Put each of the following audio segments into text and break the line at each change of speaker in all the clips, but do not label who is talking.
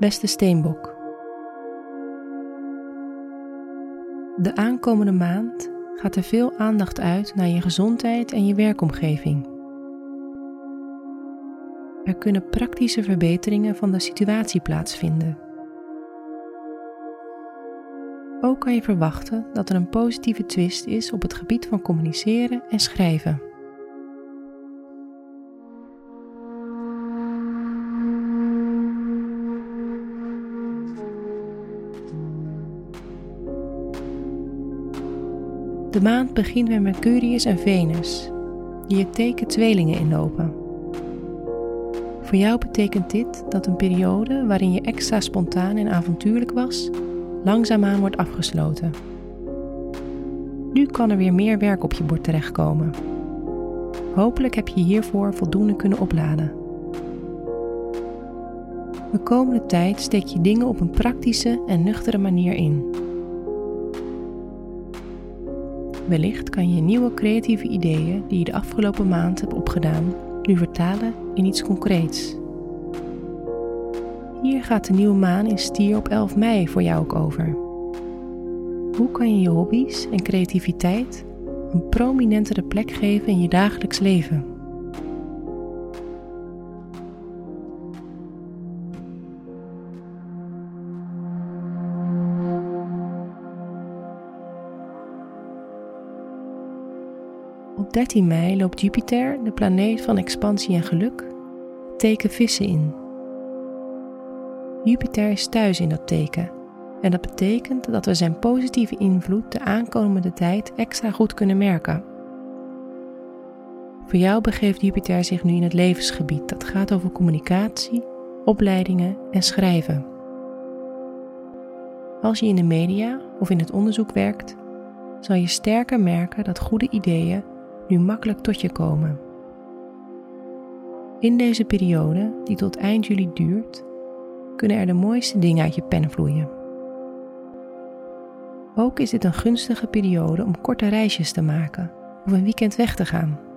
Beste Steenbok. De aankomende maand gaat er veel aandacht uit naar je gezondheid en je werkomgeving. Er kunnen praktische verbeteringen van de situatie plaatsvinden. Ook kan je verwachten dat er een positieve twist is op het gebied van communiceren en schrijven. De maand begint met Mercurius en Venus, die het teken tweelingen inlopen. Voor jou betekent dit dat een periode waarin je extra spontaan en avontuurlijk was, langzaamaan wordt afgesloten. Nu kan er weer meer werk op je bord terechtkomen. Hopelijk heb je hiervoor voldoende kunnen opladen. De komende tijd steek je dingen op een praktische en nuchtere manier in. Wellicht kan je nieuwe creatieve ideeën die je de afgelopen maand hebt opgedaan, nu vertalen in iets concreets. Hier gaat de nieuwe maan in stier op 11 mei voor jou ook over. Hoe kan je je hobby's en creativiteit een prominentere plek geven in je dagelijks leven? Op 13 mei loopt Jupiter, de planeet van expansie en geluk, teken vissen in. Jupiter is thuis in dat teken en dat betekent dat we zijn positieve invloed de aankomende tijd extra goed kunnen merken. Voor jou begeeft Jupiter zich nu in het levensgebied dat gaat over communicatie, opleidingen en schrijven. Als je in de media of in het onderzoek werkt, zal je sterker merken dat goede ideeën nu makkelijk tot je komen. In deze periode, die tot eind juli duurt, kunnen er de mooiste dingen uit je pen vloeien. Ook is dit een gunstige periode om korte reisjes te maken of een weekend weg te gaan.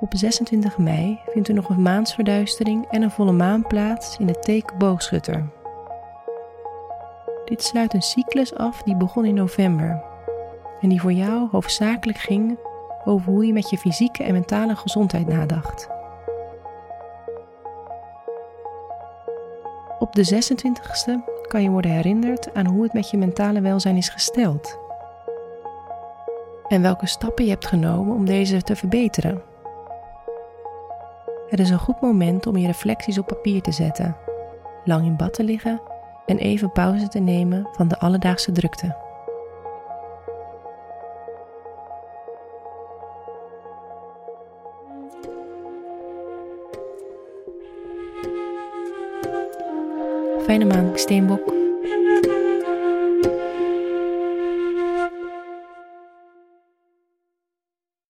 Op 26 mei vindt er nog een maansverduistering en een volle maan plaats in het teken boogschutter. Dit sluit een cyclus af die begon in november en die voor jou hoofdzakelijk ging over hoe je met je fysieke en mentale gezondheid nadacht. Op de 26e kan je worden herinnerd aan hoe het met je mentale welzijn is gesteld en welke stappen je hebt genomen om deze te verbeteren. Het is een goed moment om je reflecties op papier te zetten, lang in bad te liggen en even pauze te nemen van de alledaagse drukte. Fijne maand, Steenbok.